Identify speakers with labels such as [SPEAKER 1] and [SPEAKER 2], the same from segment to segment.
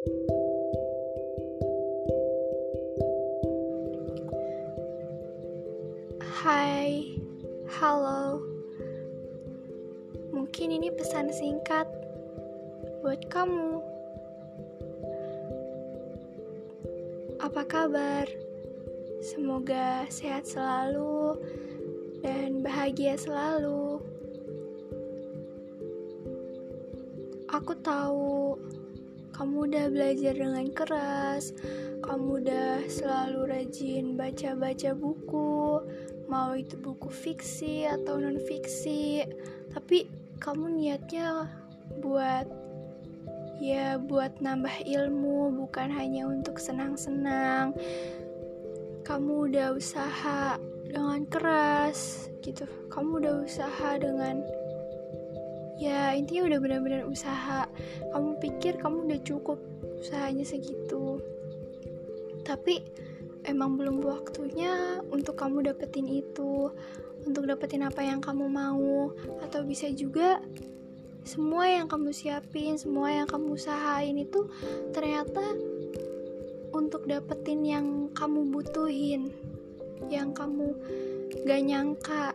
[SPEAKER 1] Hai, halo. Mungkin ini pesan singkat buat kamu. Apa kabar? Semoga sehat selalu dan bahagia selalu. Aku tahu kamu udah belajar dengan keras, kamu udah selalu rajin baca-baca buku, mau itu buku fiksi atau non fiksi, tapi kamu niatnya buat ya buat nambah ilmu, bukan hanya untuk senang-senang. Kamu udah usaha dengan keras gitu, kamu udah usaha dengan ya intinya udah benar-benar usaha. Kamu pikir kamu udah cukup usahanya segitu. Tapi emang belum waktunya untuk kamu dapetin itu untuk dapetin apa yang kamu mau. Atau bisa juga semua yang kamu siapin semua yang kamu usahain itu ternyata untuk dapetin yang kamu butuhin yang kamu gak nyangka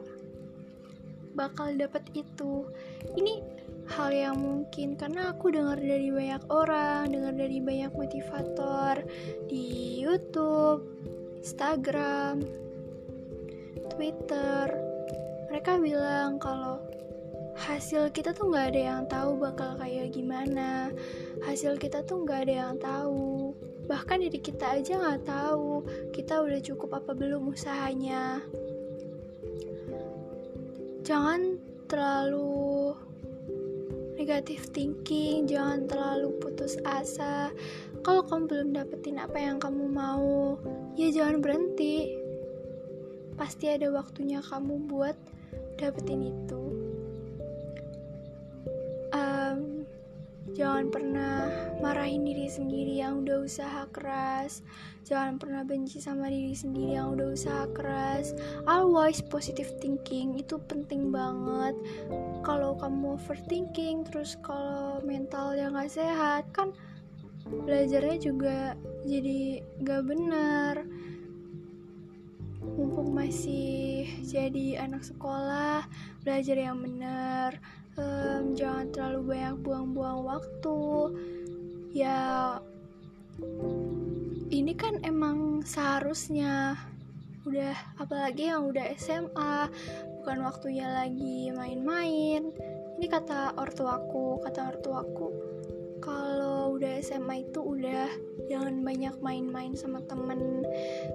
[SPEAKER 1] bakal dapet itu. Ini hal yang mungkin karena aku dengar dari banyak orang dengar dari banyak motivator di YouTube Instagram Twitter. Mereka bilang kalau hasil kita tuh nggak ada yang tahu bakal kayak gimana. Hasil kita tuh nggak ada yang tahu. Bahkan diri kita aja nggak tahu kita udah cukup apa belum usahanya jangan terlalu negatif thinking, jangan terlalu putus asa. Kalau kamu belum dapetin apa yang kamu mau, ya jangan berhenti. Pasti ada waktunya kamu buat dapetin itu. Jangan pernah marahin diri sendiri yang udah usaha keras. Jangan pernah benci sama diri sendiri yang udah usaha keras. Always positive thinking itu penting banget. Kalau kamu overthinking terus kalau mental yang gak sehat kan belajarnya juga jadi gak benar masih jadi anak sekolah belajar yang benar um, jangan terlalu banyak buang-buang waktu. Ya ini kan emang seharusnya udah apalagi yang udah SMA bukan waktunya lagi main-main. Ini kata ortuaku kata ortuaku kalau udah SMA itu udah jangan banyak main-main sama temen.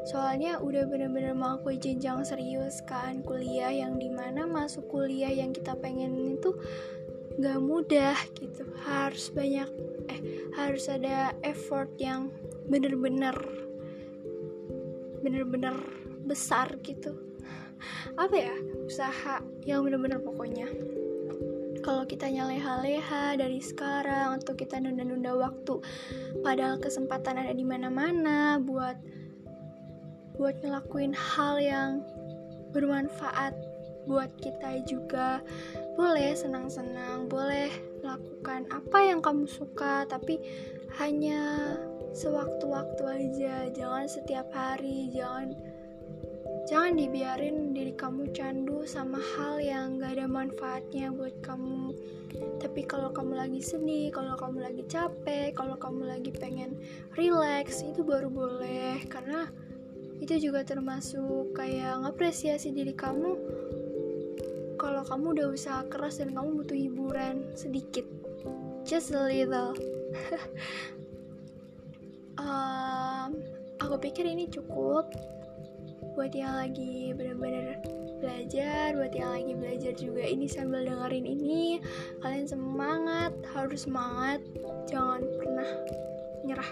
[SPEAKER 1] Soalnya udah bener-bener mau aku jenjang serius kan kuliah yang di mana masuk kuliah yang kita pengen itu gak mudah gitu. Harus banyak eh harus ada effort yang bener-bener bener-bener besar gitu. Apa ya usaha yang bener-bener pokoknya kalau kita leha-leha dari sekarang atau kita nunda-nunda waktu padahal kesempatan ada di mana-mana buat buat ngelakuin hal yang bermanfaat buat kita juga. Boleh senang-senang boleh lakukan apa yang kamu suka tapi hanya sewaktu-waktu aja. Jangan setiap hari jangan jangan dibiarin diri kamu candu sama hal yang gak ada manfaatnya buat kamu. Tapi kalau kamu lagi sedih kalau kamu lagi capek kalau kamu lagi pengen relax itu baru boleh. Karena itu juga termasuk kayak ngapresiasi diri kamu. Kalau kamu udah usaha keras dan kamu butuh hiburan sedikit just a little. Um, aku pikir ini cukup buat yang lagi bener-bener belajar buat yang lagi belajar juga ini sambil dengerin ini kalian semangat harus semangat jangan pernah nyerah.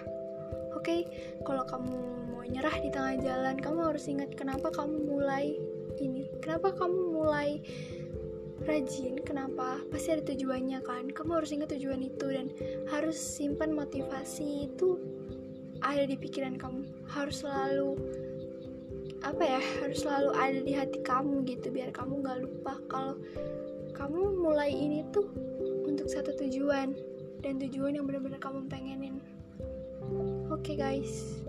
[SPEAKER 1] Oke okay? kalau kamu mau nyerah di tengah jalan kamu harus ingat kenapa kamu mulai ini kenapa kamu mulai rajin kenapa? Pasti ada tujuannya kan? Kamu harus ingat tujuan itu dan harus simpan motivasi itu ada di pikiran kamu. Harus selalu apa ya harus selalu ada di hati kamu gitu biar kamu nggak lupa kalau kamu mulai ini tuh untuk satu tujuan dan tujuan yang benar-benar kamu pengenin Oke okay, guys.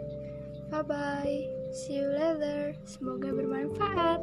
[SPEAKER 1] Bye bye. See you later. Semoga bermanfaat.